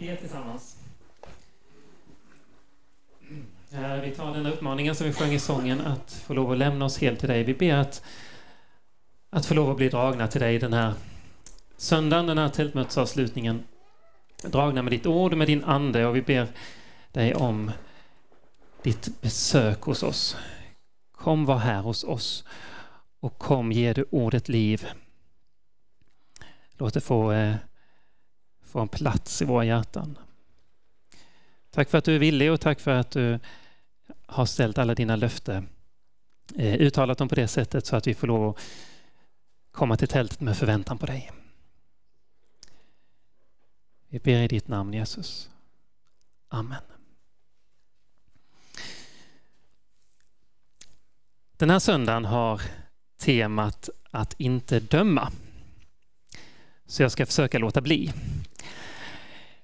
be tillsammans. Eh, vi tar den uppmaningen som vi sjöng i sången att få lov att lämna oss helt till dig. Vi ber att, att få lov att bli dragna till dig den här söndagen, den här tältmötesavslutningen. Dragna med ditt ord, med din ande och vi ber dig om ditt besök hos oss. Kom var här hos oss och kom ge du ordet liv. Låt det få, eh, får få en plats i våra hjärtan. Tack för att du är villig och tack för att du har ställt alla dina löften, eh, uttalat dem på det sättet så att vi får lov att komma till tältet med förväntan på dig. Vi ber i ditt namn Jesus. Amen. Den här söndagen har temat att inte döma. Så jag ska försöka låta bli.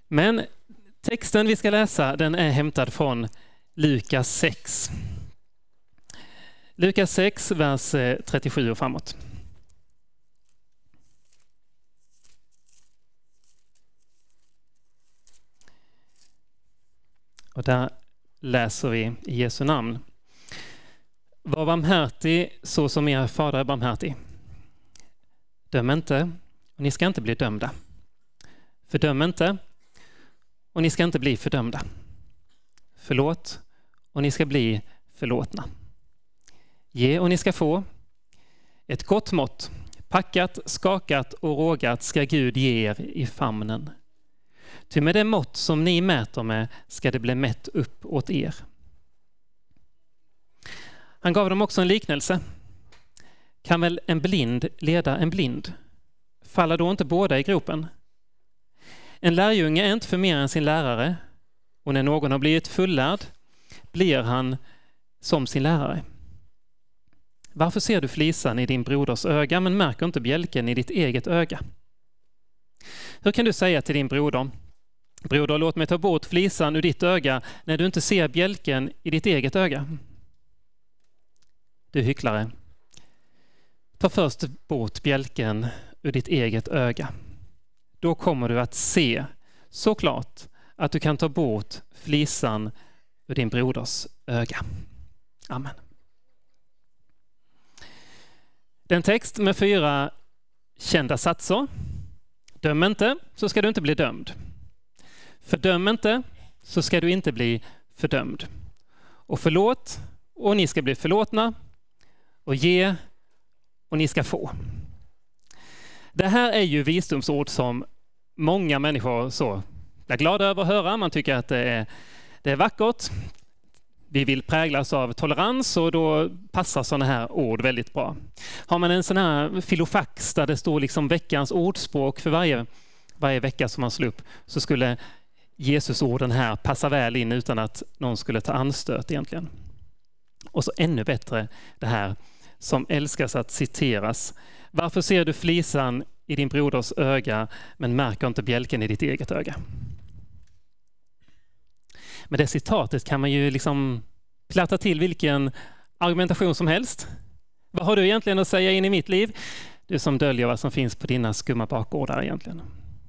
Men texten vi ska läsa den är hämtad från Lukas 6. Lukas 6, vers eh, 37 och framåt. Och där läser vi i Jesu namn. Var barmhärtig så som er fader är barmhärtig. Döm inte, och ni ska inte bli dömda. Fördöm inte, och ni ska inte bli fördömda. Förlåt, och ni ska bli förlåtna. Ge och ni ska få. Ett gott mått, packat, skakat och rågat ska Gud ge er i famnen. Ty med det mått som ni mäter med ska det bli mätt upp åt er. Han gav dem också en liknelse. Kan väl en blind leda en blind? Faller då inte båda i gropen? En lärjunge är inte för mer än sin lärare och när någon har blivit fullärd blir han som sin lärare. Varför ser du flisan i din broders öga men märker inte bjälken i ditt eget öga? Hur kan du säga till din broder Broder, låt mig ta bort flisan ur ditt öga när du inte ser bjälken i ditt eget öga. Du hycklare. Ta först bort bjälken ur ditt eget öga. Då kommer du att se så klart att du kan ta bort flisan ur din broders öga. Amen. Den text med fyra kända satser. Döm inte, så ska du inte bli dömd. Fördöm inte, så ska du inte bli fördömd. Och förlåt, och ni ska bli förlåtna. Och ge, och ni ska få. Det här är ju visdomsord som många människor så blir glada över att höra. Man tycker att det är, det är vackert. Vi vill präglas av tolerans och då passar sådana här ord väldigt bra. Har man en sån här filofax där det står liksom veckans ordspråk för varje, varje vecka som man slår upp så skulle Jesusorden här passa väl in utan att någon skulle ta anstöt egentligen. Och så ännu bättre det här som älskas att citeras. Varför ser du flisan i din broders öga men märker inte bjälken i ditt eget öga? Med det citatet kan man ju liksom platta till vilken argumentation som helst. Vad har du egentligen att säga in i mitt liv? Du som döljer vad som finns på dina skumma bakgårdar egentligen.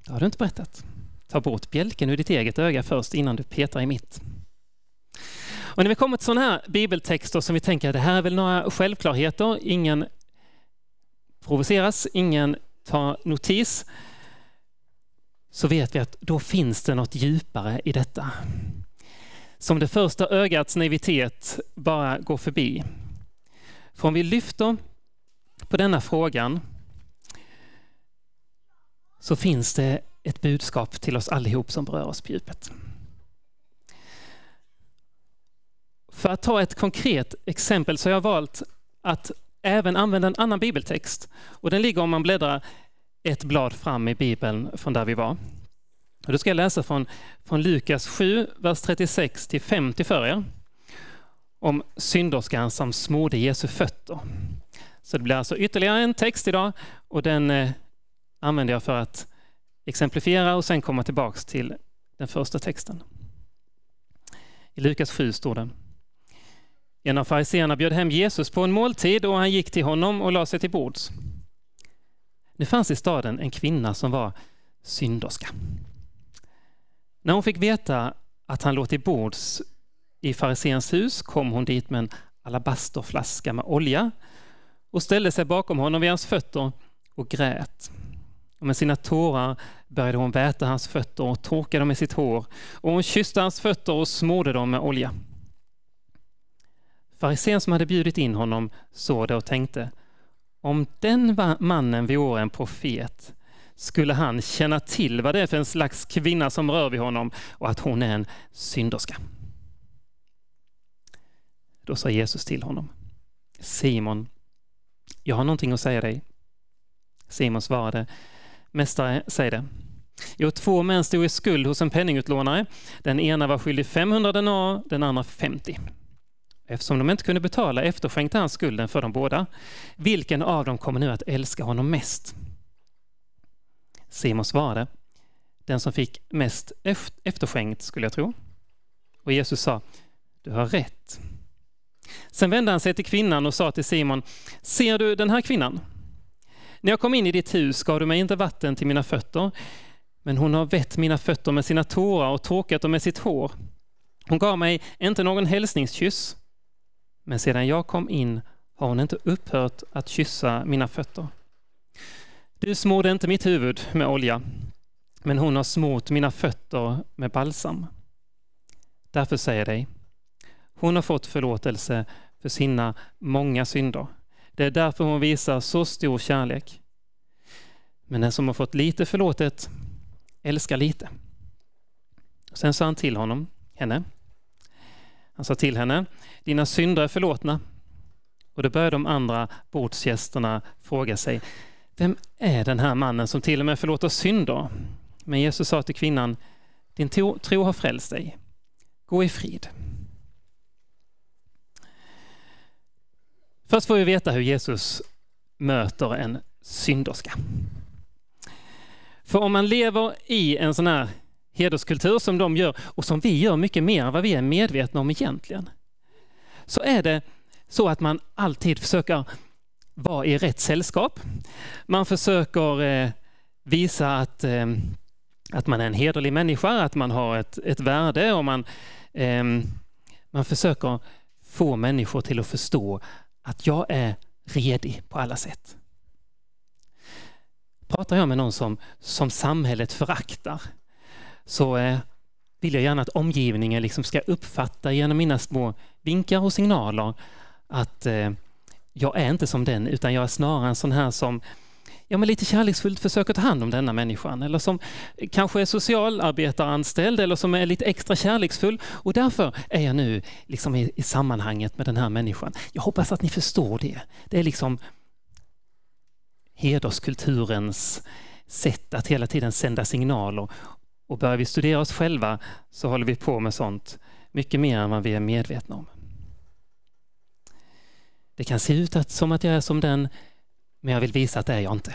Det har du inte berättat. Ta bort bjälken ur ditt eget öga först innan du petar i mitt. Och när vi kommer till sådana här bibeltexter som vi tänker att det här är väl några självklarheter, ingen provoceras, ingen tar notis, så vet vi att då finns det något djupare i detta. Som det första ögats naivitet bara går förbi. För om vi lyfter på denna frågan så finns det ett budskap till oss allihop som berör oss på djupet. För att ta ett konkret exempel så har jag valt att även använda en annan bibeltext. Och den ligger om man bläddrar ett blad fram i Bibeln från där vi var. Och då ska jag läsa från, från Lukas 7, vers 36 till 50 för er. Om synderskan som smorde Jesu fötter. Så det blir alltså ytterligare en text idag och den eh, använder jag för att exemplifiera och sen komma tillbaks till den första texten. I Lukas 7 står det en av fariseerna bjöd hem Jesus på en måltid och han gick till honom och lade sig till bords. Nu fanns i staden en kvinna som var synderska. När hon fick veta att han låg till bords i fariséns hus kom hon dit med en alabasterflaska med olja och ställde sig bakom honom vid hans fötter och grät. Och med sina tårar började hon väta hans fötter och torka dem med sitt hår och hon kysste hans fötter och smorde dem med olja. Farisén som hade bjudit in honom såg det och tänkte om den mannen vore en profet skulle han känna till vad det är för en slags kvinna som rör vid honom och att hon är en synderska. Då sa Jesus till honom Simon, jag har någonting att säga dig. Simon svarade Mästare, säg det. Jo, två män stod i skuld hos en penningutlånare. Den ena var skyldig 500 denar, den andra 50. Eftersom de inte kunde betala efterskänkte han skulden för dem båda. Vilken av dem kommer nu att älska honom mest? Simon svarade, den som fick mest efterskänkt skulle jag tro. Och Jesus sa, du har rätt. Sen vände han sig till kvinnan och sa till Simon, ser du den här kvinnan? När jag kom in i ditt hus gav du mig inte vatten till mina fötter, men hon har vett mina fötter med sina tårar och torkat dem med sitt hår. Hon gav mig inte någon hälsningskyss, men sedan jag kom in har hon inte upphört att kyssa mina fötter. Du smorde inte mitt huvud med olja, men hon har smort mina fötter med balsam. Därför säger jag dig, hon har fått förlåtelse för sina många synder. Det är därför hon visar så stor kärlek. Men den som har fått lite förlåtet älskar lite. Sen sa han till honom, henne. Han sa till henne, dina synder är förlåtna. Och då började de andra bordsgästerna fråga sig, vem är den här mannen som till och med förlåter synder? Men Jesus sa till kvinnan, din tro har frälst dig. Gå i frid. Först får vi veta hur Jesus möter en synderska. För om man lever i en sån här hederskultur som de gör och som vi gör mycket mer än vad vi är medvetna om egentligen, så är det så att man alltid försöker vara i rätt sällskap. Man försöker eh, visa att, eh, att man är en hederlig människa, att man har ett, ett värde och man, ehm, man försöker få människor till att förstå att jag är redig på alla sätt. Pratar jag med någon som, som samhället föraktar så eh, vill jag gärna att omgivningen liksom ska uppfatta genom mina små vinkar och signaler att eh, jag är inte som den utan jag är snarare en sån här som ja, men lite kärleksfullt försöker ta hand om denna människan eller som kanske är socialarbetaranställd eller som är lite extra kärleksfull och därför är jag nu liksom i, i sammanhanget med den här människan. Jag hoppas att ni förstår det. Det är liksom hederskulturens sätt att hela tiden sända signaler och börjar vi studera oss själva så håller vi på med sånt mycket mer än vad vi är medvetna om. Det kan se ut som att jag är som den men jag vill visa att det är jag inte.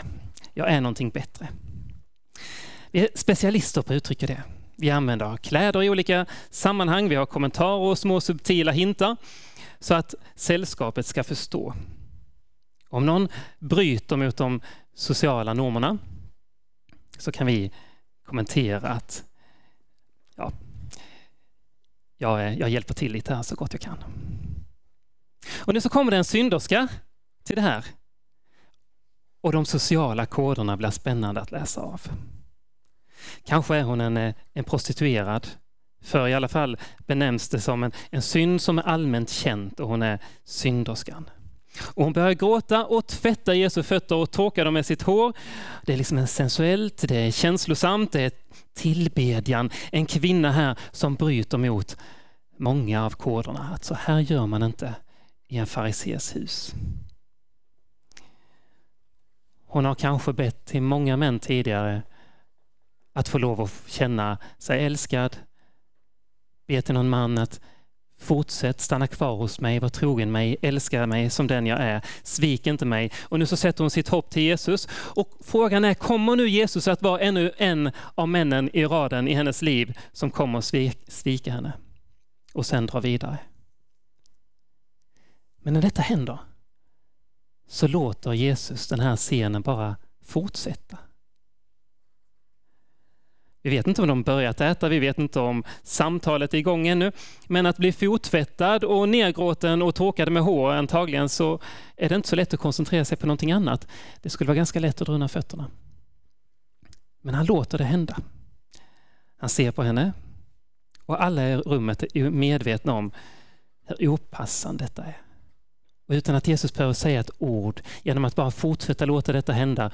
Jag är någonting bättre. Vi är specialister på att uttrycka det. Vi använder kläder i olika sammanhang, vi har kommentarer och små subtila hintar så att sällskapet ska förstå. Om någon bryter mot de sociala normerna så kan vi kommentera att ja, jag, eh, jag hjälper till lite här så gott jag kan. Och nu så kommer det en synderska till det här och de sociala koderna blir spännande att läsa av. Kanske är hon en, eh, en prostituerad, för i alla fall benämns det som en, en synd som är allmänt känd och hon är synderskan. Och hon börjar gråta och tvätta Jesu fötter och torka dem med sitt hår. Det är liksom en sensuellt, det är känslosamt, det är tillbedjan. En kvinna här som bryter mot många av koderna. Att så här gör man inte i en farisees hus. Hon har kanske bett till många män tidigare att få lov att känna sig älskad. Be till någon man att fortsätt stanna kvar hos mig, var trogen mig, älska mig som den jag är, svik inte mig. Och nu så sätter hon sitt hopp till Jesus. Och frågan är, kommer nu Jesus att vara ännu en av männen i raden i hennes liv som kommer att svika henne och sen dra vidare? Men när detta händer så låter Jesus den här scenen bara fortsätta. Vi vet inte om de börjat äta, vi vet inte om samtalet är igång ännu. Men att bli fottvättad och nergråten och torkad med hår antagligen så är det inte så lätt att koncentrera sig på någonting annat. Det skulle vara ganska lätt att dra undan fötterna. Men han låter det hända. Han ser på henne och alla i rummet är medvetna om hur opassande detta är. Och utan att Jesus behöver säga ett ord, genom att bara fortsätta låta detta hända,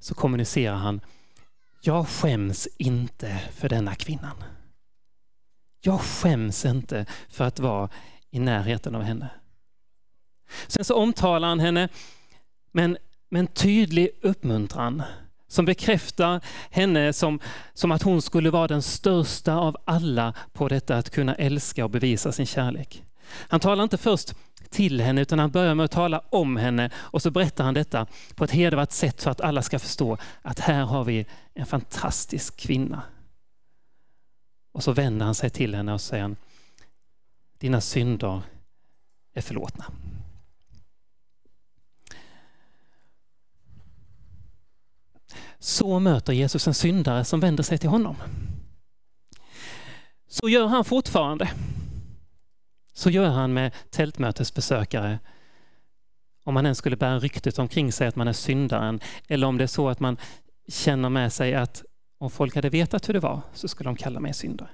så kommunicerar han jag skäms inte för denna kvinnan. Jag skäms inte för att vara i närheten av henne. Sen så omtalar han henne med en, tydlig uppmuntran som bekräftar henne som, som att hon skulle vara den största av alla på detta att kunna älska och bevisa sin kärlek. Han talar inte först till henne utan han börjar med att tala om henne och så berättar han detta på ett hedervärt sätt så att alla ska förstå att här har vi en fantastisk kvinna. Och så vänder han sig till henne och säger dina synder är förlåtna. Så möter Jesus en syndare som vänder sig till honom. Så gör han fortfarande. Så gör han med tältmötesbesökare. Om man ens skulle bära ryktet omkring sig att man är syndaren eller om det är så att man känner med sig att om folk hade vetat hur det var så skulle de kalla mig syndare.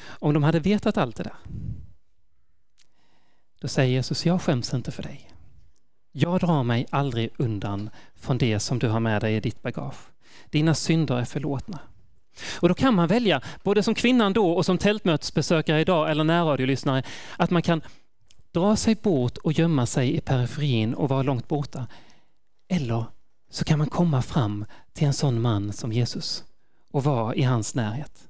Om de hade vetat allt det där, då säger Jesus, jag skäms inte för dig. Jag drar mig aldrig undan från det som du har med dig i ditt bagage. Dina synder är förlåtna. Och då kan man välja, både som kvinnan då och som tältmötesbesökare idag eller närradiolyssnare, att man kan dra sig bort och gömma sig i periferin och vara långt borta. Eller så kan man komma fram till en sån man som Jesus och vara i hans närhet.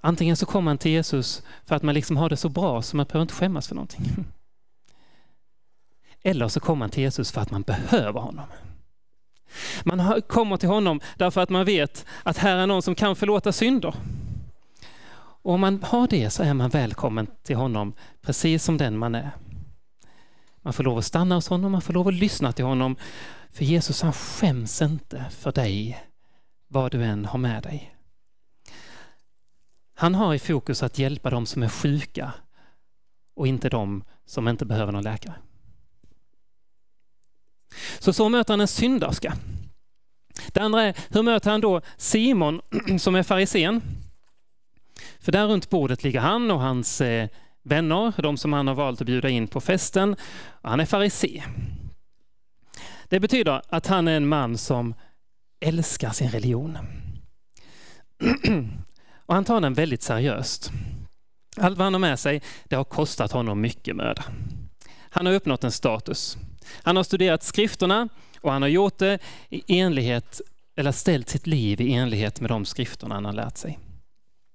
Antingen så kommer man till Jesus för att man liksom har det så bra så man behöver inte skämmas för någonting. Eller så kommer man till Jesus för att man behöver honom. Man kommer till honom därför att man vet att här är någon som kan förlåta synder. Och om man har det så är man välkommen till honom precis som den man är. Man får lov att stanna hos honom, man får lov att lyssna till honom. För Jesus han skäms inte för dig, vad du än har med dig. Han har i fokus att hjälpa dem som är sjuka och inte de som inte behöver någon läkare. Så så möter han en synderska. Det andra är, hur möter han då Simon som är farisén? För där runt bordet ligger han och hans eh, vänner, de som han har valt att bjuda in på festen. Han är farisé. Det betyder att han är en man som älskar sin religion. Och han tar den väldigt seriöst. Allt vad han har med sig, det har kostat honom mycket möda. Han har uppnått en status. Han har studerat skrifterna och han har gjort det i enlighet, eller ställt sitt liv i enlighet med de skrifterna han har lärt sig.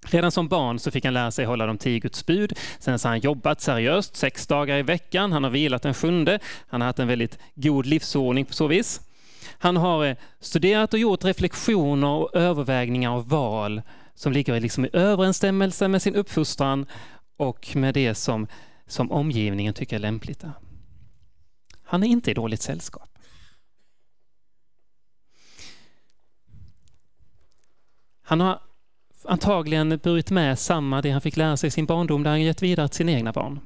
Redan som barn så fick han lära sig hålla de tio Guds bud. Sen så har han jobbat seriöst sex dagar i veckan. Han har vilat den sjunde. Han har haft en väldigt god livsordning på så vis. Han har eh, studerat och gjort reflektioner och övervägningar och val som ligger liksom i överensstämmelse med sin uppfostran och med det som, som omgivningen tycker är lämpligt. Han är inte i dåligt sällskap. Han har antagligen burit med samma det han fick lära sig i sin barndom, där han gett vidare till sina egna barn.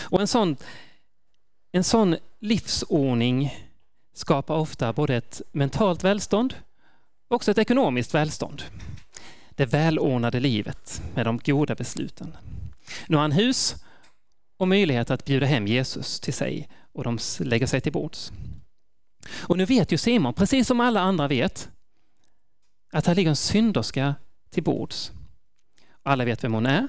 Och en sån, en sån livsordning skapar ofta både ett mentalt välstånd och också ett ekonomiskt välstånd. Det välordnade livet med de goda besluten. Nu har han hus och möjlighet att bjuda hem Jesus till sig och de lägger sig till bords. Och nu vet ju Simon, precis som alla andra vet, att här ligger en synderska till bords. Alla vet vem hon är.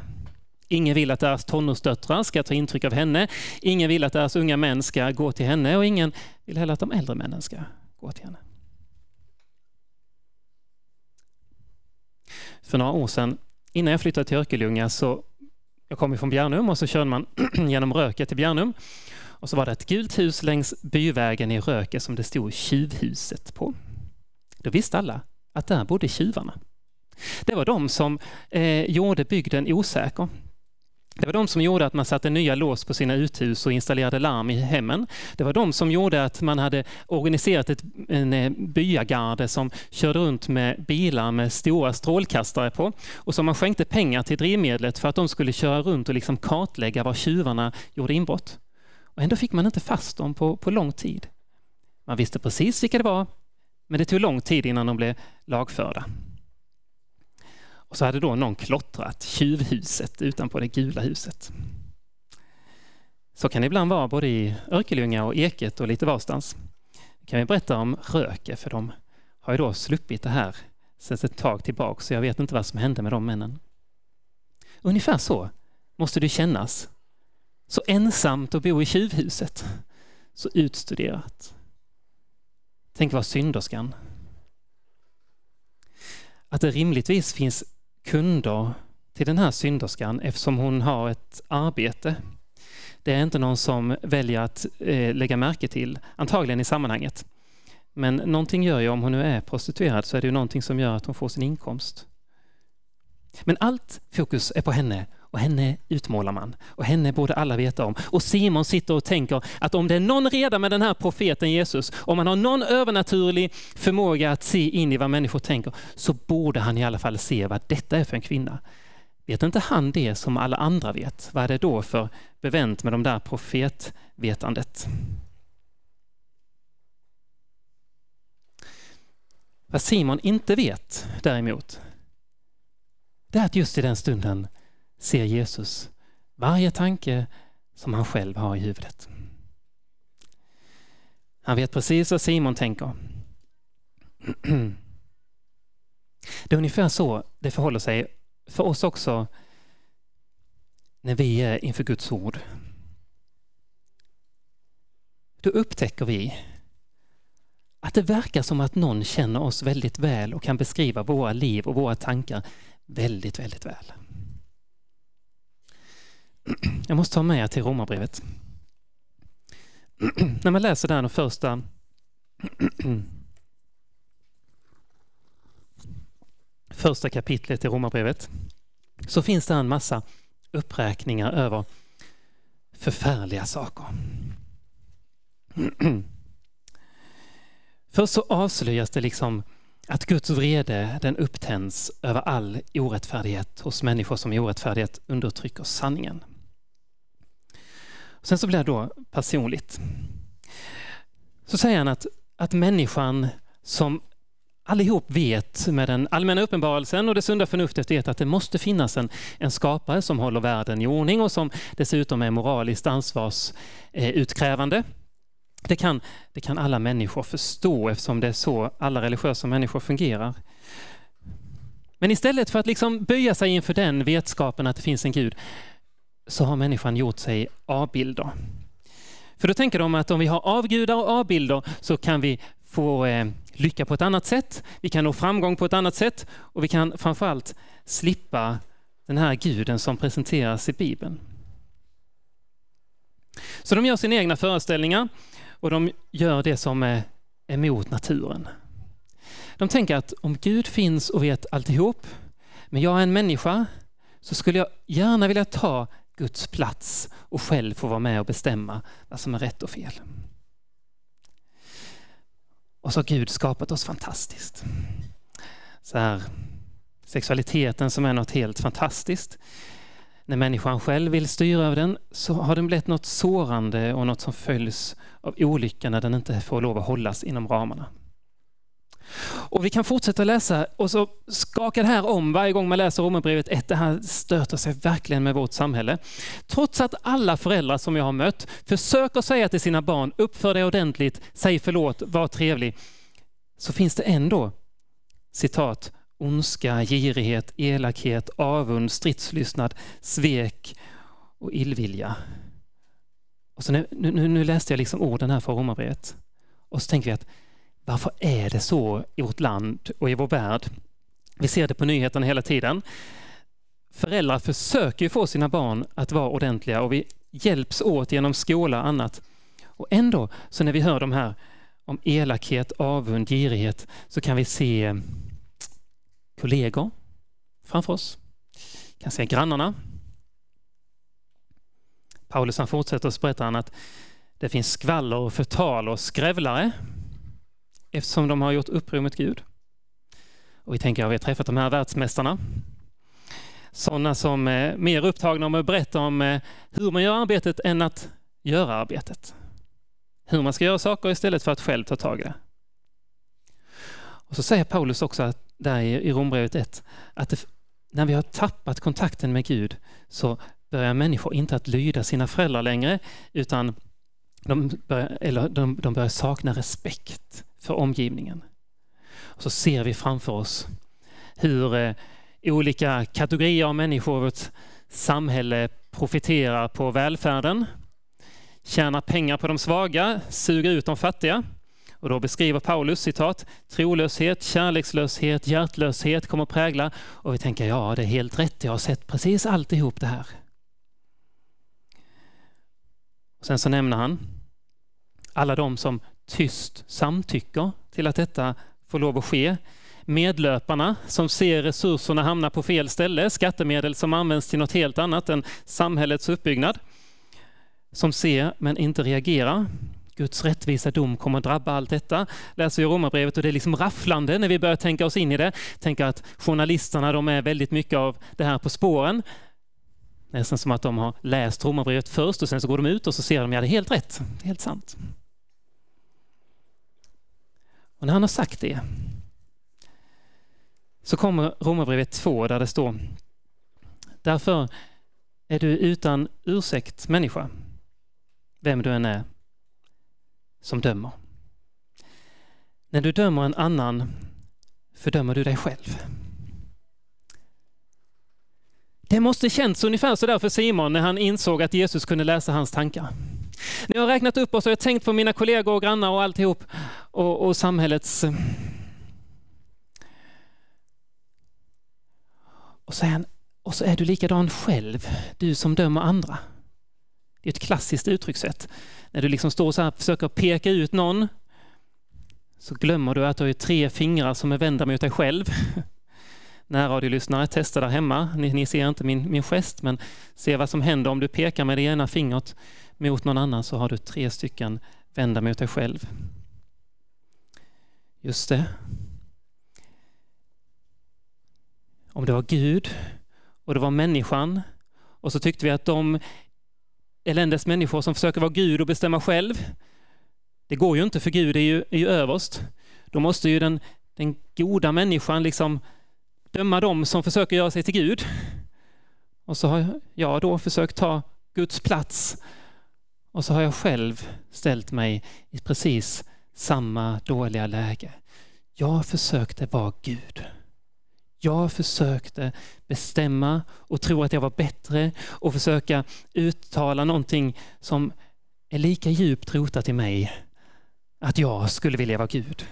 Ingen vill att deras tonårsdöttrar ska ta intryck av henne. Ingen vill att deras unga män ska gå till henne och ingen vill heller att de äldre männen ska gå till henne. För några år sedan, innan jag flyttade till Örkelljunga, så jag kom från Bjärnum och så körde man genom Röket till Bjärnum. Och så var det ett gult hus längs byvägen i Röke som det stod Tjuvhuset på. Då visste alla att där bodde tjuvarna. Det var de som eh, gjorde bygden osäker. Det var de som gjorde att man satte nya lås på sina uthus och installerade larm i hemmen. Det var de som gjorde att man hade organiserat ett, en eh, byagarde som körde runt med bilar med stora strålkastare på och som man skänkte pengar till drivmedlet för att de skulle köra runt och liksom kartlägga var tjuvarna gjorde inbrott. Och ändå fick man inte fast dem på, på lång tid. Man visste precis vilka det var, men det tog lång tid innan de blev lagförda. Och så hade då någon klottrat tjuvhuset utanpå det gula huset. Så kan det ibland vara både i Örkelljunga och Eket och lite varstans. kan vi berätta om Röke, för de har ju då sluppit det här sedan ett tag tillbaka, så jag vet inte vad som hände med de männen. Ungefär så måste det kännas. Så ensamt att bo i tjuvhuset. Så utstuderat. Tänk vad synderskan. Att det rimligtvis finns kunder till den här synderskan eftersom hon har ett arbete. Det är inte någon som väljer att eh, lägga märke till, antagligen i sammanhanget. Men någonting gör ju, om hon nu är prostituerad, så är det ju någonting som gör att hon får sin inkomst. Men allt fokus är på henne och henne utmålar man och henne borde alla veta om. Och Simon sitter och tänker att om det är någon redan med den här profeten Jesus, om han har någon övernaturlig förmåga att se in i vad människor tänker, så borde han i alla fall se vad detta är för en kvinna. Vet inte han det som alla andra vet? Vad är det då för bevänt med de där profetvetandet? Vad Simon inte vet däremot, det är att just i den stunden ser Jesus varje tanke som han själv har i huvudet. Han vet precis vad Simon tänker. Det är ungefär så det förhåller sig för oss också när vi är inför Guds ord. Då upptäcker vi att det verkar som att någon känner oss väldigt väl och kan beskriva våra liv och våra tankar väldigt, väldigt väl. Jag måste ta med er till Romarbrevet. När man läser där de första första kapitlet i Romarbrevet så finns det en massa uppräkningar över förfärliga saker. Först så avslöjas det liksom att Guds vrede den upptänds över all orättfärdighet hos människor som i orättfärdighet undertrycker sanningen. Sen så blir det då personligt. Så säger han att, att människan som allihop vet med den allmänna uppenbarelsen och det sunda förnuftet vet att det måste finnas en, en skapare som håller världen i ordning och som dessutom är moraliskt ansvarsutkrävande. Det kan, det kan alla människor förstå eftersom det är så alla religiösa människor fungerar. Men istället för att liksom böja sig inför den vetskapen att det finns en Gud så har människan gjort sig avbilder. För då tänker de att om vi har avgudar och avbilder så kan vi få eh, lycka på ett annat sätt, vi kan nå framgång på ett annat sätt och vi kan framförallt slippa den här guden som presenteras i Bibeln. Så de gör sina egna föreställningar och de gör det som är emot naturen. De tänker att om Gud finns och vet alltihop, men jag är en människa, så skulle jag gärna vilja ta Guds plats och själv få vara med och bestämma vad som är rätt och fel. Och så har Gud skapat oss fantastiskt. Så här, sexualiteten som är något helt fantastiskt. När människan själv vill styra över den så har den blivit något sårande och något som följs av olycka när den inte får lov att hållas inom ramarna. Och vi kan fortsätta läsa och så skakar det här om varje gång man läser Romarbrevet 1. Det här stöter sig verkligen med vårt samhälle. Trots att alla föräldrar som jag har mött försöker säga till sina barn, uppför dig ordentligt, säg förlåt, var trevlig, så finns det ändå citat, ondska, girighet, elakhet, avund, stridslystnad, svek och illvilja. Och så nu, nu, nu läste jag liksom orden här för Romarbrevet. Och så tänker vi att varför är det så i vårt land och i vår värld? Vi ser det på nyheterna hela tiden. Föräldrar försöker ju få sina barn att vara ordentliga och vi hjälps åt genom skola och annat. Och ändå, så när vi hör de här om elakhet, avund, girighet, så kan vi se kollegor framför oss. Vi kan se grannarna. Paulus han fortsätter och berättar att det finns skvaller och förtal och skrävlare eftersom de har gjort uppror mot Gud. Och vi tänker att vi har träffat de här världsmästarna. Sådana som är mer upptagna med att berätta om eh, hur man gör arbetet än att göra arbetet. Hur man ska göra saker istället för att själv ta tag i det. Och så säger Paulus också att, där i Rombrevet 1 att det, när vi har tappat kontakten med Gud så börjar människor inte att lyda sina föräldrar längre utan de börjar, eller de, de börjar sakna respekt för omgivningen. Och så ser vi framför oss hur eh, olika kategorier av människor i vårt samhälle profiterar på välfärden, tjänar pengar på de svaga, suger ut de fattiga. Och då beskriver Paulus citat, trolöshet, kärlekslöshet, hjärtlöshet kommer att prägla. Och vi tänker, ja det är helt rätt, jag har sett precis alltihop det här. Och sen så nämner han alla de som tyst samtycker till att detta får lov att ske. Medlöparna som ser resurserna hamna på fel ställe, skattemedel som används till något helt annat än samhällets uppbyggnad. Som ser men inte reagerar. Guds rättvisa dom kommer att drabba allt detta. Läser vi Romarbrevet och det är liksom rafflande när vi börjar tänka oss in i det. Tänker att journalisterna de är väldigt mycket av det här på spåren. Nästan som att de har läst Romarbrevet först och sen så går de ut och så ser de, ja det är helt rätt, helt sant. Och när han har sagt det så kommer Romarbrevet 2 där det står Därför är du utan ursäkt människa, vem du än är, som dömer. När du dömer en annan fördömer du dig själv. Det måste känts ungefär sådär för Simon när han insåg att Jesus kunde läsa hans tankar. När jag har räknat upp och har jag tänkt på mina kollegor och grannar och alltihop och, och samhällets... Och så, är han, och så är du likadan själv, du som dömer andra. Det är ett klassiskt uttryckssätt. När du liksom står så här och försöker peka ut någon så glömmer du att du har tre fingrar som är vända mot dig själv. Närradiolyssnare, testa där hemma. Ni, ni, ser inte min, min gest, men se vad som händer om du pekar med det ena fingret mot någon annan så har du tre stycken vända mot dig själv. Just det. Om det var Gud och det var människan och så tyckte vi att de eländes människor som försöker vara Gud och bestämma själv, det går ju inte för Gud är ju, är ju överst. Då måste ju den, den goda människan liksom döma dem som försöker göra sig till Gud. Och så har jag då försökt ta Guds plats och så har jag själv ställt mig i precis samma dåliga läge. Jag försökte vara Gud. Jag försökte bestämma och tro att jag var bättre och försöka uttala någonting som är lika djupt rotat i mig, att jag skulle vilja vara Gud.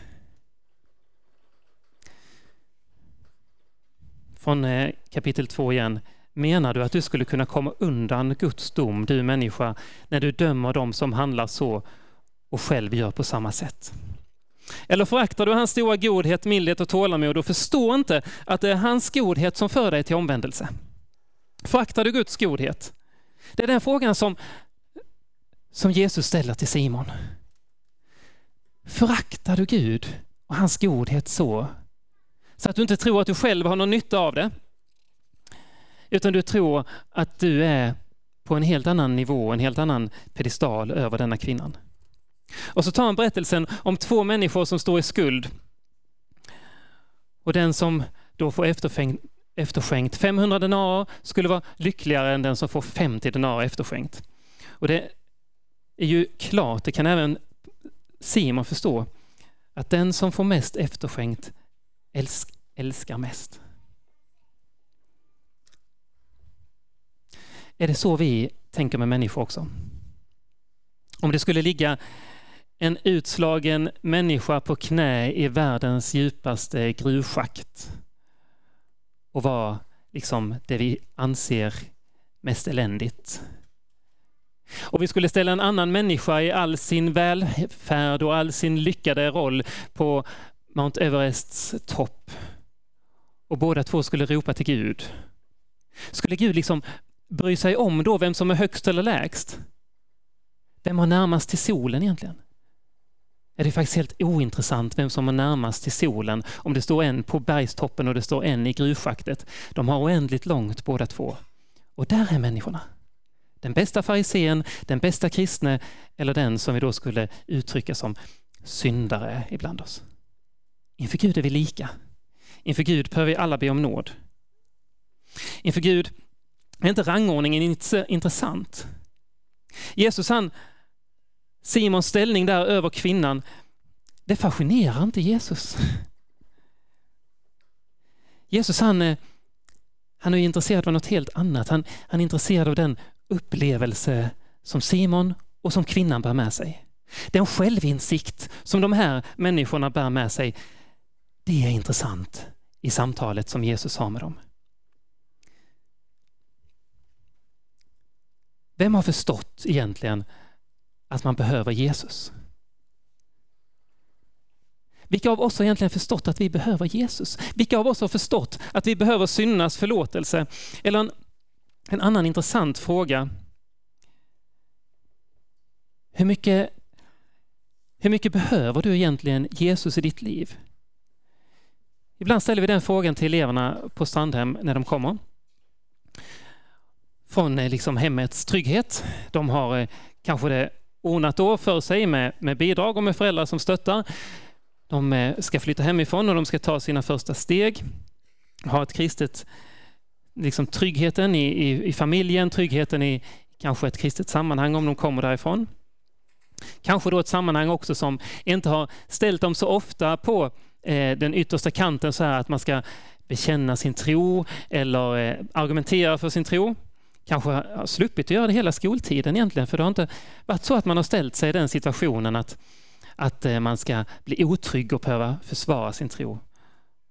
Från eh, kapitel 2 igen. Menar du att du skulle kunna komma undan Guds dom, du människa, när du dömer dem som handlar så och själv gör på samma sätt? Eller föraktar du hans stora godhet, mildhet och tålamod och förstår inte att det är hans godhet som för dig till omvändelse? Föraktar du Guds godhet? Det är den frågan som, som Jesus ställer till Simon. Föraktar du Gud och hans godhet så, så att du inte tror att du själv har någon nytta av det? Utan du tror att du är på en helt annan nivå, en helt annan pedestal över denna kvinnan. Och så tar han berättelsen om två människor som står i skuld. Och den som då får efterskänkt 500 denarer skulle vara lyckligare än den som får 50 denarer efterskänkt. Och det är ju klart, det kan även Simon förstå, att den som får mest efterskänkt älsk, älskar mest. Är det så vi tänker med människor också? Om det skulle ligga en utslagen människa på knä i världens djupaste gruvschakt och vara liksom det vi anser mest eländigt. Och vi skulle ställa en annan människa i all sin välfärd och all sin lyckade roll på Mount Everests topp. Och båda två skulle ropa till Gud. Skulle Gud liksom bry sig om då vem som är högst eller lägst. Vem har närmast till solen egentligen? Är det faktiskt helt ointressant vem som har närmast till solen om det står en på bergstoppen och det står en i gruvschaktet. De har oändligt långt båda två. Och där är människorna. Den bästa farisén, den bästa kristne eller den som vi då skulle uttrycka som syndare ibland oss. Inför Gud är vi lika. Inför Gud behöver vi alla be om nåd. Inför Gud är inte rangordningen intressant. Jesus han, Simons ställning där över kvinnan, det fascinerar inte Jesus. Jesus han, eh, han är intresserad av något helt annat. Han, han är intresserad av den upplevelse som Simon och som kvinnan bär med sig. Den självinsikt som de här människorna bär med sig, det är intressant i samtalet som Jesus har med dem. Vem har förstått egentligen att man behöver Jesus? Vilka av oss har egentligen förstått att vi behöver Jesus? Vilka av oss har förstått att vi behöver syndernas förlåtelse? Eller en, en annan intressant fråga. Hur mycket, hur mycket behöver du egentligen Jesus i ditt liv? Ibland ställer vi den frågan till eleverna på Strandhem när de kommer. Från eh, liksom hemmets trygghet. De har eh, kanske det ordnat då för sig med, med bidrag och med föräldrar som stöttar. De eh, ska flytta hemifrån och de ska ta sina första steg. Ha ett kristet, liksom tryggheten i, i, i familjen, tryggheten i kanske ett kristet sammanhang om de kommer därifrån. Kanske då ett sammanhang också som inte har ställt dem så ofta på eh, den yttersta kanten så här att man ska bekänna sin tro eller eh, argumentera för sin tro kanske har sluppit att göra det hela skoltiden egentligen, för det har inte varit så att man har ställt sig i den situationen att, att eh, man ska bli otrygg och behöva försvara sin tro.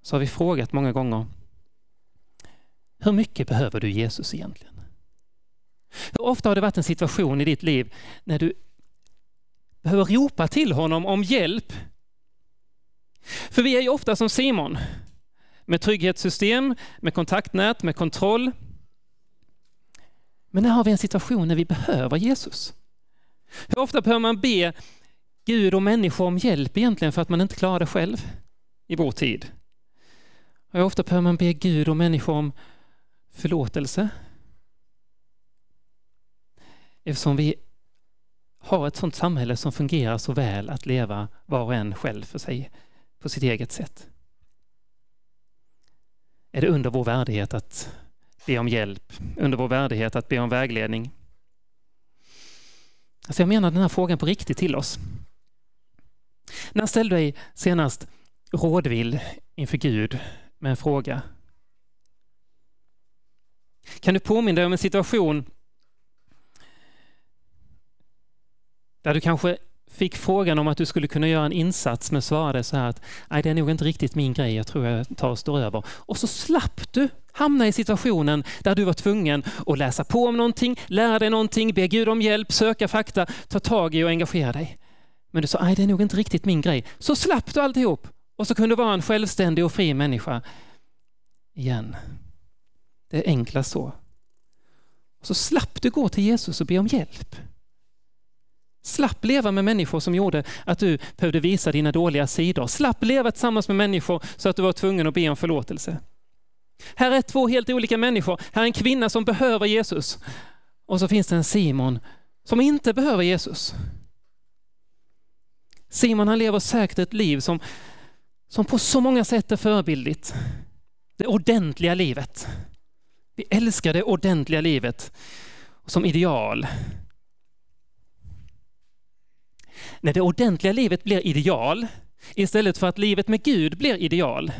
Så har vi frågat många gånger, hur mycket behöver du Jesus egentligen? Hur ofta har det varit en situation i ditt liv när du behöver ropa till honom om hjälp? För vi är ju ofta som Simon, med trygghetssystem, med kontaktnät, med kontroll, men när har vi en situation när vi behöver Jesus? Hur ofta behöver man be Gud och människor om hjälp egentligen för att man inte klarar det själv i vår tid? Hur ofta behöver man be Gud och människor om förlåtelse? Eftersom vi har ett sådant samhälle som fungerar så väl att leva var och en själv för sig på sitt eget sätt. Är det under vår värdighet att be om hjälp, under vår värdighet att be om vägledning. Alltså jag menar den här frågan på riktigt till oss. När ställde du dig senast rådvill inför Gud med en fråga? Kan du påminna dig om en situation där du kanske fick frågan om att du skulle kunna göra en insats men svarade så här att nej, det är nog inte riktigt min grej, jag tror jag tar och står över. Och så slapp du hamna i situationen där du var tvungen att läsa på om någonting, lära dig någonting, be Gud om hjälp, söka fakta, ta tag i och engagera dig. Men du sa, nej det är nog inte riktigt min grej. Så slapp du alltihop och så kunde du vara en självständig och fri människa igen. Det är enklast så. Och så slapp du gå till Jesus och be om hjälp. Slapp leva med människor som gjorde att du behövde visa dina dåliga sidor. Slapp leva tillsammans med människor så att du var tvungen att be om förlåtelse. Här är två helt olika människor. Här är en kvinna som behöver Jesus. Och så finns det en Simon som inte behöver Jesus. Simon han lever säkert ett liv som, som på så många sätt är förebildligt. Det ordentliga livet. Vi älskar det ordentliga livet som ideal. När det ordentliga livet blir ideal istället för att livet med Gud blir ideal,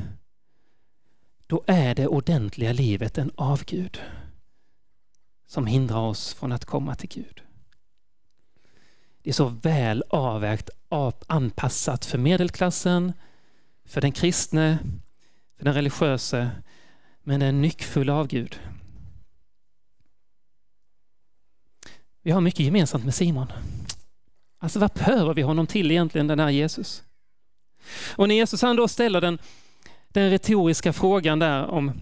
då är det ordentliga livet en avgud som hindrar oss från att komma till Gud. Det är så väl avvägt, anpassat för medelklassen, för den kristne, för den religiöse, men det är nyckfull avgud. Vi har mycket gemensamt med Simon. Alltså vad behöver vi honom till egentligen, den här Jesus? Och när Jesus han då ställer den den retoriska frågan där om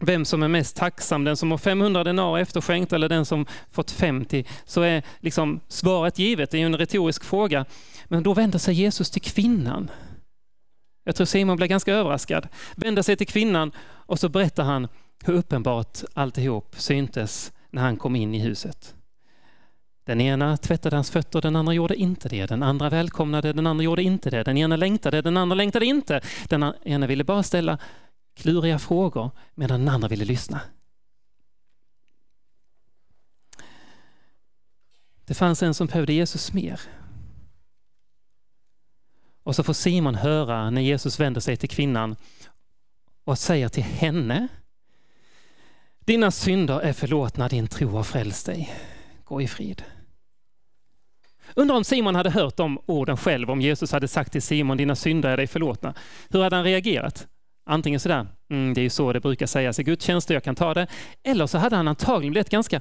vem som är mest tacksam, den som har 500 denar efterskänkt eller den som fått 50, så är liksom svaret givet. Det är ju en retorisk fråga. Men då vänder sig Jesus till kvinnan. Jag tror Simon blir ganska överraskad. Vänder sig till kvinnan och så berättar han hur uppenbart alltihop syntes när han kom in i huset. Den ena tvättade hans fötter, den andra gjorde inte det. Den andra välkomnade, den andra gjorde inte det. Den ena längtade, den andra längtade inte. Den ena ville bara ställa kluriga frågor medan den andra ville lyssna. Det fanns en som behövde Jesus mer. Och så får Simon höra när Jesus vänder sig till kvinnan och säger till henne Dina synder är förlåtna, din tro har frälst dig. Gå i frid. Undrar om Simon hade hört de orden själv, om Jesus hade sagt till Simon, dina synder är dig förlåtna. Hur hade han reagerat? Antingen sådär, mm, det är ju så det brukar sägas i gudstjänster, jag kan ta det. Eller så hade han antagligen blivit ganska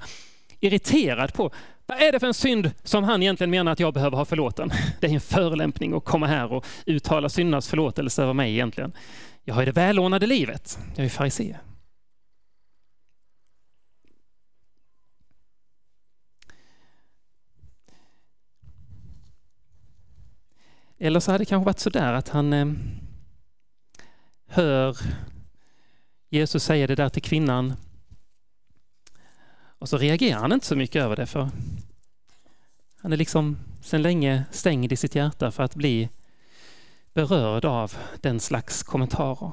irriterad på vad är det för en synd som han egentligen menar att jag behöver ha förlåten? Det är en förolämpning att komma här och uttala syndernas förlåtelse över mig egentligen. Jag har ju det välordnade livet. Jag är farisé. Eller så hade det kanske varit så där att han eh, hör Jesus säga det där till kvinnan och så reagerar han inte så mycket över det för han är liksom sedan länge stängd i sitt hjärta för att bli berörd av den slags kommentarer.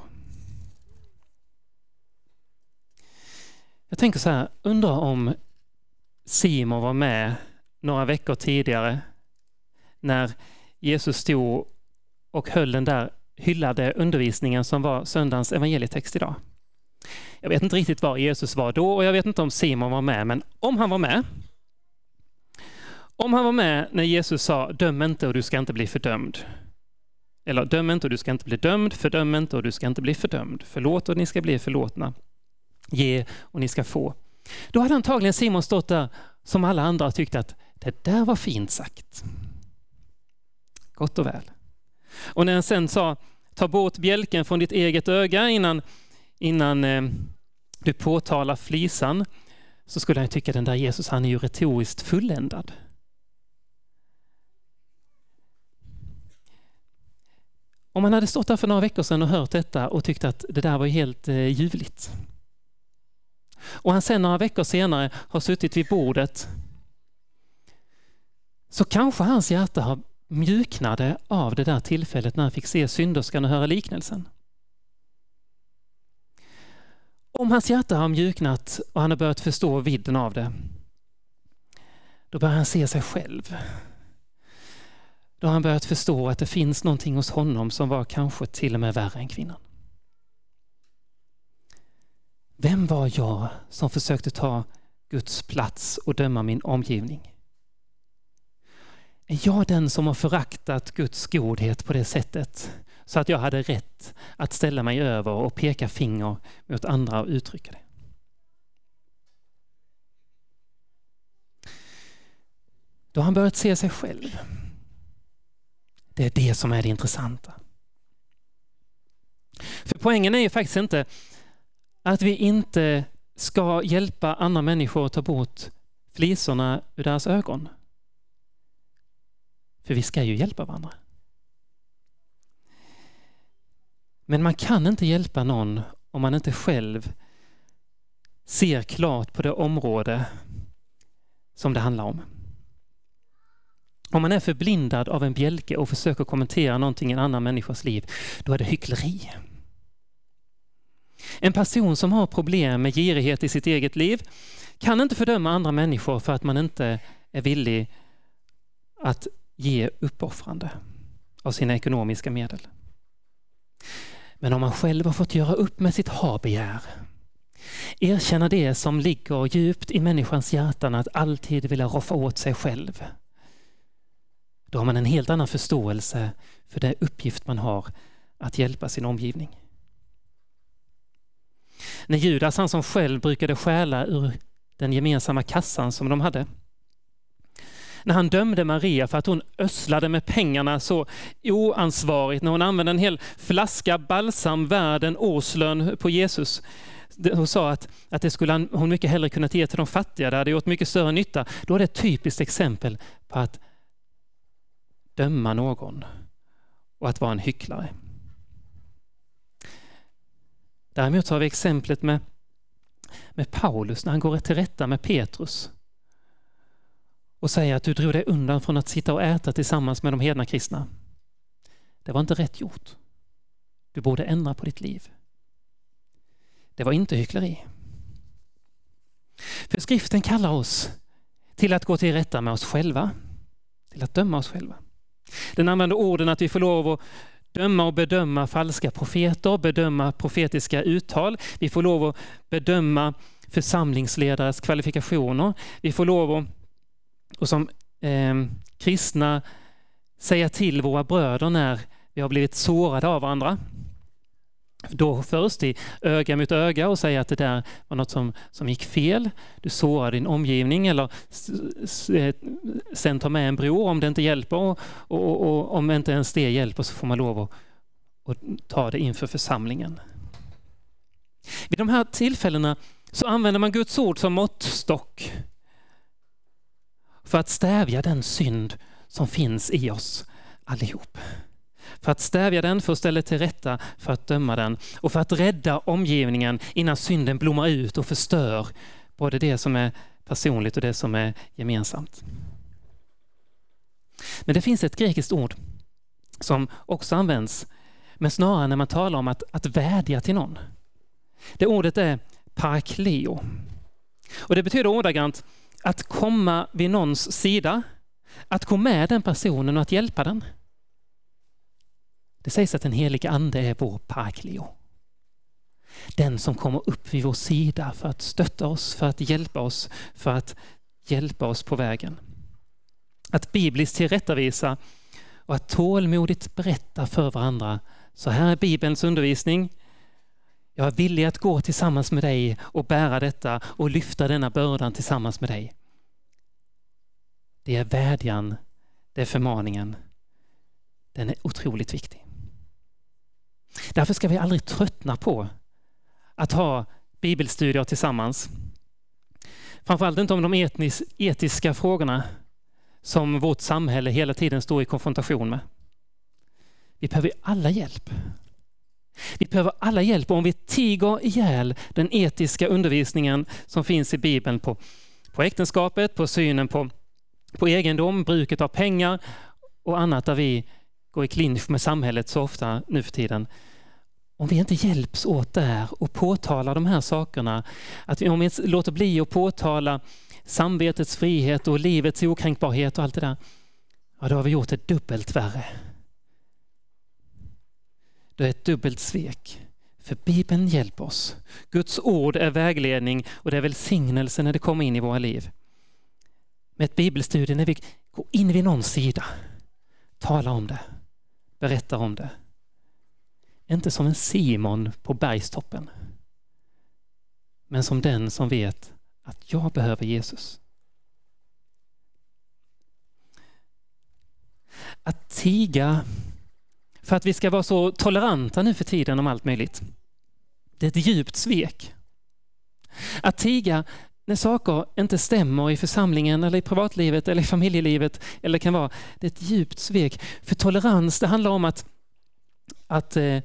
Jag tänker så här, undrar om Simon var med några veckor tidigare när Jesus stod och höll den där hyllade undervisningen som var söndagens evangelietext idag. Jag vet inte riktigt var Jesus var då och jag vet inte om Simon var med, men om han var med. Om han var med när Jesus sa döm inte och du ska inte bli fördömd. Eller döm inte och du ska inte bli dömd, fördöm inte och du ska inte bli fördömd. Förlåt och ni ska bli förlåtna. Ge och ni ska få. Då hade antagligen Simon stått där som alla andra och tyckt att det där var fint sagt. Gott och väl. Och när han sen sa ta bort bjälken från ditt eget öga innan, innan eh, du påtalar flisan så skulle han tycka den där Jesus han är ju retoriskt fulländad. Om man hade stått där för några veckor sedan och hört detta och tyckt att det där var helt eh, ljuvligt. Och han sen några veckor senare har suttit vid bordet så kanske hans hjärta har mjuknade av det där tillfället när han fick se synderskan och höra liknelsen. Om hans hjärta har mjuknat och han har börjat förstå vidden av det, då börjar han se sig själv. Då har han börjat förstå att det finns någonting hos honom som var kanske till och med värre än kvinnan. Vem var jag som försökte ta Guds plats och döma min omgivning? Är jag den som har föraktat Guds godhet på det sättet så att jag hade rätt att ställa mig över och peka finger mot andra och uttrycka det? Då har han börjat se sig själv. Det är det som är det intressanta. För poängen är ju faktiskt inte att vi inte ska hjälpa andra människor att ta bort flisorna ur deras ögon. För vi ska ju hjälpa varandra. Men man kan inte hjälpa någon om man inte själv ser klart på det område som det handlar om. Om man är förblindad av en bjälke och försöker kommentera någonting i en annan människas liv, då är det hyckleri. En person som har problem med girighet i sitt eget liv kan inte fördöma andra människor för att man inte är villig att ge uppoffrande av sina ekonomiska medel. Men om man själv har fått göra upp med sitt habegär, erkänna det som ligger djupt i människans hjärtan att alltid vilja roffa åt sig själv, då har man en helt annan förståelse för den uppgift man har att hjälpa sin omgivning. När Judas, han som själv brukade stjäla ur den gemensamma kassan som de hade, när han dömde Maria för att hon össlade med pengarna så oansvarigt, när hon använde en hel flaska balsam värd en årslön på Jesus, hon sa att, att det skulle hon mycket hellre kunnat ge till de fattiga, det hade gjort mycket större nytta. Då är det ett typiskt exempel på att döma någon och att vara en hycklare. Däremot har vi exemplet med, med Paulus när han går till rätta med Petrus och säger att du drog dig undan från att sitta och äta tillsammans med de hedna kristna. Det var inte rätt gjort. Du borde ändra på ditt liv. Det var inte hyckleri. För skriften kallar oss till att gå till rätta med oss själva, till att döma oss själva. Den använder orden att vi får lov att döma och bedöma falska profeter, bedöma profetiska uttal. Vi får lov att bedöma församlingsledares kvalifikationer. Vi får lov att och som eh, kristna säga till våra bröder när vi har blivit sårade av varandra. Då först i öga mot öga och säga att det där var något som, som gick fel. Du sårar din omgivning eller eh, sen ta med en bror om det inte hjälper och, och, och, om inte ens det hjälper så får man lov att, att ta det inför församlingen. Vid de här tillfällena så använder man Guds ord som måttstock för att stävja den synd som finns i oss allihop. För att stävja den, för att ställa till rätta, för att döma den och för att rädda omgivningen innan synden blommar ut och förstör både det som är personligt och det som är gemensamt. Men det finns ett grekiskt ord som också används, men snarare när man talar om att, att vädja till någon. Det ordet är parakleo. Och det betyder ordagrant att komma vid någons sida, att gå med den personen och att hjälpa den. Det sägs att den helige ande är vår paraklio. Den som kommer upp vid vår sida för att stötta oss, för att hjälpa oss, för att hjälpa oss på vägen. Att bibliskt tillrättavisa och att tålmodigt berätta för varandra. Så här är Bibelns undervisning. Jag är villig att gå tillsammans med dig och bära detta och lyfta denna bördan tillsammans med dig. Det är vädjan, det är förmaningen. Den är otroligt viktig. Därför ska vi aldrig tröttna på att ha bibelstudier tillsammans. Framförallt inte om de etnis, etiska frågorna som vårt samhälle hela tiden står i konfrontation med. Vi behöver alla hjälp. Vi behöver alla hjälp om vi tiger ihjäl den etiska undervisningen som finns i Bibeln på, på äktenskapet, på synen på, på egendom, bruket av pengar och annat där vi går i clinch med samhället så ofta nu för tiden. Om vi inte hjälps åt där och påtalar de här sakerna, att vi, om vi låter bli att påtala samvetets frihet och livets okränkbarhet och allt det där, ja, då har vi gjort det dubbelt värre. Det är ett dubbelt svek. För Bibeln hjälper oss. Guds ord är vägledning och det är välsignelse när det kommer in i våra liv. Med ett bibelstudie när vi går in vid någon sida, talar om det, berättar om det. Inte som en Simon på bergstoppen, men som den som vet att jag behöver Jesus. Att tiga för att vi ska vara så toleranta nu för tiden om allt möjligt. Det är ett djupt svek. Att tiga när saker inte stämmer i församlingen eller i privatlivet eller i familjelivet eller kan vara, det är ett djupt svek. För tolerans, det handlar om att, att eh,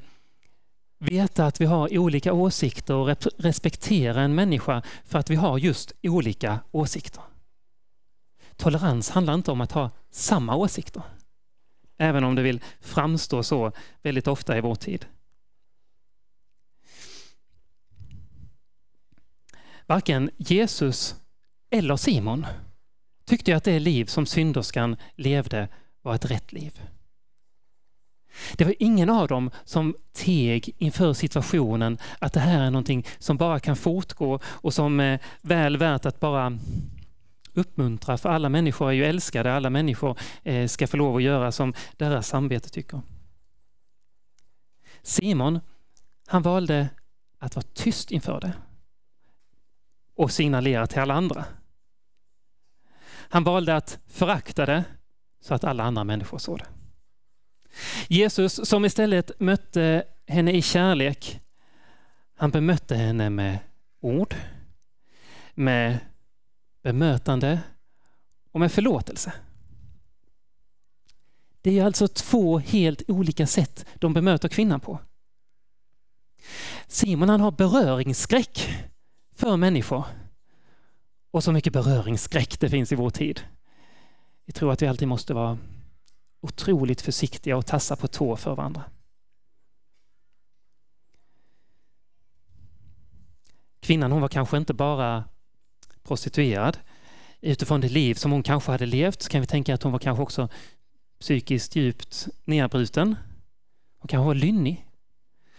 veta att vi har olika åsikter och respektera en människa för att vi har just olika åsikter. Tolerans handlar inte om att ha samma åsikter. Även om det vill framstå så väldigt ofta i vår tid. Varken Jesus eller Simon tyckte att det liv som synderskan levde var ett rätt liv. Det var ingen av dem som teg inför situationen att det här är någonting som bara kan fortgå och som är väl värt att bara uppmuntra, för alla människor är ju älskade, alla människor eh, ska få lov att göra som deras samvete tycker. Simon, han valde att vara tyst inför det och signalera till alla andra. Han valde att förakta det så att alla andra människor såg det. Jesus som istället mötte henne i kärlek, Han bemötte henne med ord, med bemötande och med förlåtelse. Det är alltså två helt olika sätt de bemöter kvinnan på. Simon han har beröringsskräck för människor. Och så mycket beröringsskräck det finns i vår tid. Vi tror att vi alltid måste vara otroligt försiktiga och tassa på tå för varandra. Kvinnan hon var kanske inte bara prostituerad. Utifrån det liv som hon kanske hade levt så kan vi tänka att hon var kanske också psykiskt djupt nedbruten. Hon kanske var lynnig.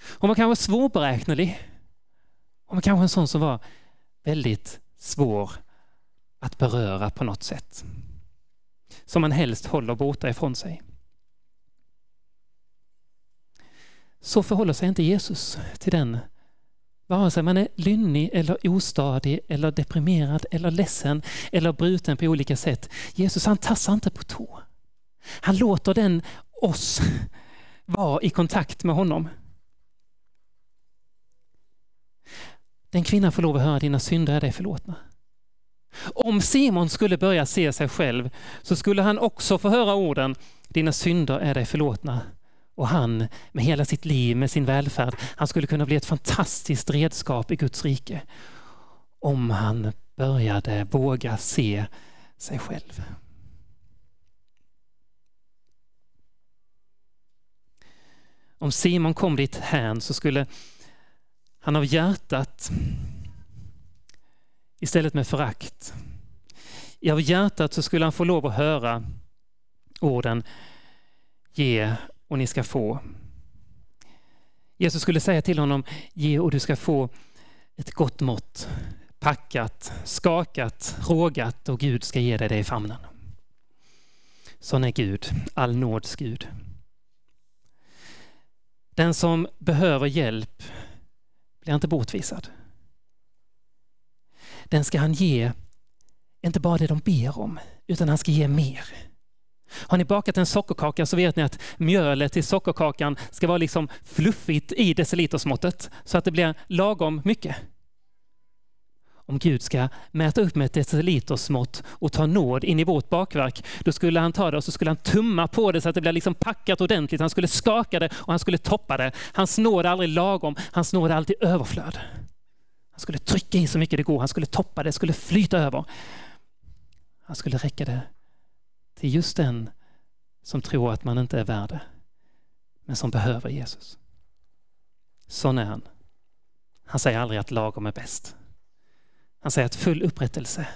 Hon var kanske svårberäknelig. Hon var kanske en sån som var väldigt svår att beröra på något sätt. Som man helst håller borta ifrån sig. Så förhåller sig inte Jesus till den Vare sig man är lynnig eller ostadig eller deprimerad eller ledsen eller bruten på olika sätt. Jesus han tassar inte på tå. Han låter den oss vara i kontakt med honom. Den kvinnan får lov att höra dina synder är dig förlåtna. Om Simon skulle börja se sig själv så skulle han också få höra orden dina synder är dig förlåtna. Och han med hela sitt liv, med sin välfärd, han skulle kunna bli ett fantastiskt redskap i Guds rike. Om han började våga se sig själv. Om Simon kom dit hän så skulle han av hjärtat istället med förakt. Av hjärtat så skulle han få lov att höra orden ge och ni ska få. Jesus skulle säga till honom ge och du ska få ett gott mått, packat, skakat, rågat och Gud ska ge dig det i famnen. Sån är Gud, all nåds Gud. Den som behöver hjälp blir inte bortvisad. Den ska han ge, inte bara det de ber om, utan han ska ge mer. Har ni bakat en sockerkaka så vet ni att mjölet i sockerkakan ska vara liksom fluffigt i decilitersmåttet så att det blir lagom mycket. Om Gud ska mäta upp med ett decilitersmått och ta nåd in i vårt bakverk, då skulle han ta det och så skulle han tumma på det så att det blir liksom packat ordentligt. Han skulle skaka det och han skulle toppa det. Hans nåd är aldrig lagom, hans nåd är alltid överflöd. Han skulle trycka i så mycket det går, han skulle toppa det, det skulle flyta över. Han skulle räcka det till just den som tror att man inte är värd det, men som behöver Jesus. Sån är han. Han säger aldrig att lagom är bäst. Han säger att full upprättelse,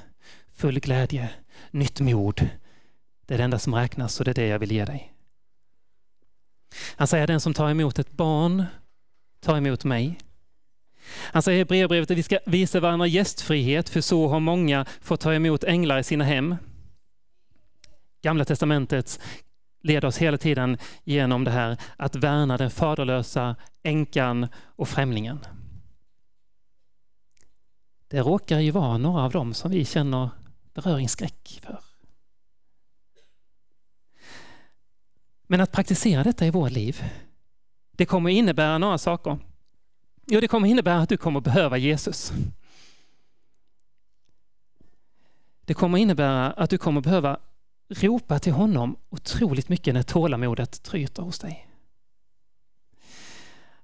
full glädje, nytt mod, det är det enda som räknas och det är det jag vill ge dig. Han säger att den som tar emot ett barn tar emot mig. Han säger i brevbrevet att vi ska visa varandra gästfrihet, för så har många fått ta emot änglar i sina hem. Gamla testamentet leder oss hela tiden genom det här att värna den faderlösa, änkan och främlingen. Det råkar ju vara några av dem som vi känner beröringsskräck för. Men att praktisera detta i vårt liv, det kommer innebära några saker. Jo, det kommer innebära att du kommer behöva Jesus. Det kommer innebära att du kommer behöva ropa till honom otroligt mycket när tålamodet tryter hos dig.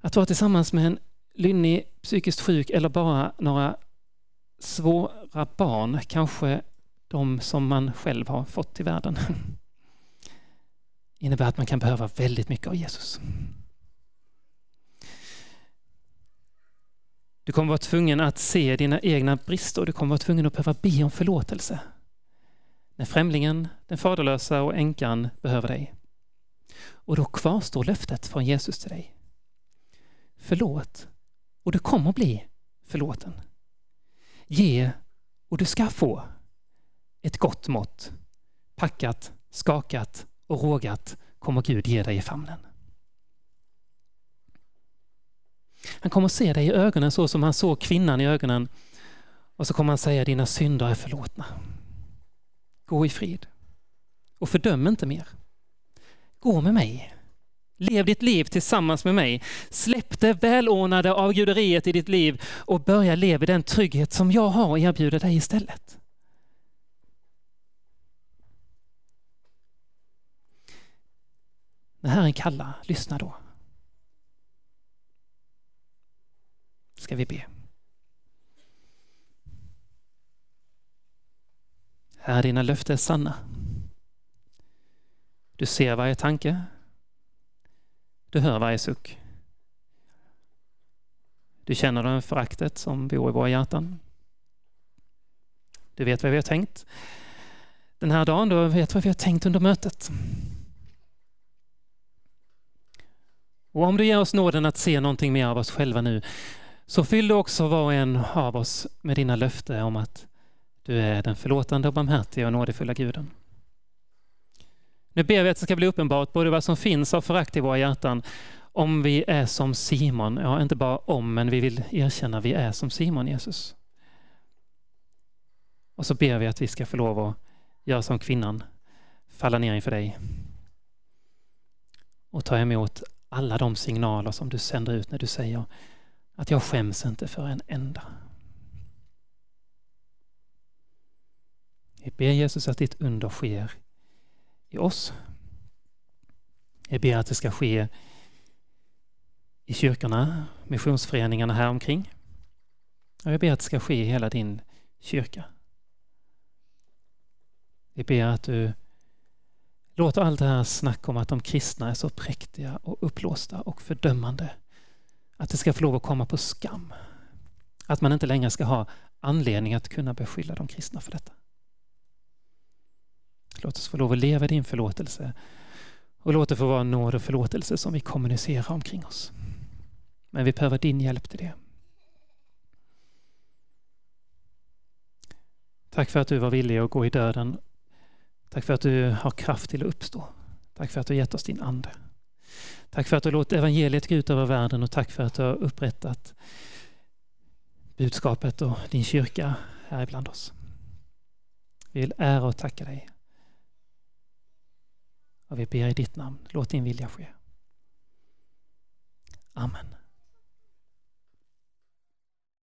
Att vara tillsammans med en lynnig, psykiskt sjuk eller bara några svåra barn, kanske de som man själv har fått till världen, innebär att man kan behöva väldigt mycket av Jesus. Du kommer vara tvungen att se dina egna brister, du kommer vara tvungen att behöva be om förlåtelse när främlingen, den faderlösa och änkan behöver dig. Och då kvarstår löftet från Jesus till dig. Förlåt och du kommer bli förlåten. Ge och du ska få ett gott mått. Packat, skakat och rågat kommer Gud ge dig i famnen. Han kommer se dig i ögonen så som han såg kvinnan i ögonen och så kommer han säga dina synder är förlåtna. Gå i frid och fördöm inte mer. Gå med mig. Lev ditt liv tillsammans med mig. Släpp det välordnade avguderiet i ditt liv och börja leva i den trygghet som jag har och erbjuder dig istället. När Herren kallar, lyssna då. Ska vi be. Herre, dina löften är sanna. Du ser varje tanke. Du hör varje suck. Du känner den föraktet som bor i våra hjärtan. Du vet vad vi har tänkt den här dagen. Du vet vad vi har tänkt under mötet. Och om du ger oss nåden att se någonting mer av oss själva nu, så fyll du också var och en av oss med dina löften om att du är den förlåtande och barmhärtiga och nådefulla guden. Nu ber vi att det ska bli uppenbart både vad som finns av förakt i våra hjärtan om vi är som Simon. Ja, inte bara om, men vi vill erkänna att vi är som Simon, Jesus. Och så ber vi att vi ska få lov att göra som kvinnan, falla ner inför dig och ta emot alla de signaler som du sänder ut när du säger att jag skäms inte för en enda. Vi ber Jesus att ditt under sker i oss. Jag ber att det ska ske i kyrkorna, missionsföreningarna här omkring. Och jag ber att det ska ske i hela din kyrka. Vi ber att du låter allt det här snack om att de kristna är så präktiga och upplåsta och fördömande att det ska få lov att komma på skam. Att man inte längre ska ha anledning att kunna beskylla de kristna för detta. Låt oss få lov att leva i din förlåtelse och låt det få vara nåd och förlåtelse som vi kommunicerar omkring oss. Men vi behöver din hjälp till det. Tack för att du var villig att gå i döden. Tack för att du har kraft till att uppstå. Tack för att du gett oss din Ande. Tack för att du låtit evangeliet gå ut över världen och tack för att du har upprättat budskapet och din kyrka här ibland oss. Vi vill ära och tacka dig. Och vi ber i ditt namn, låt din vilja ske. Amen.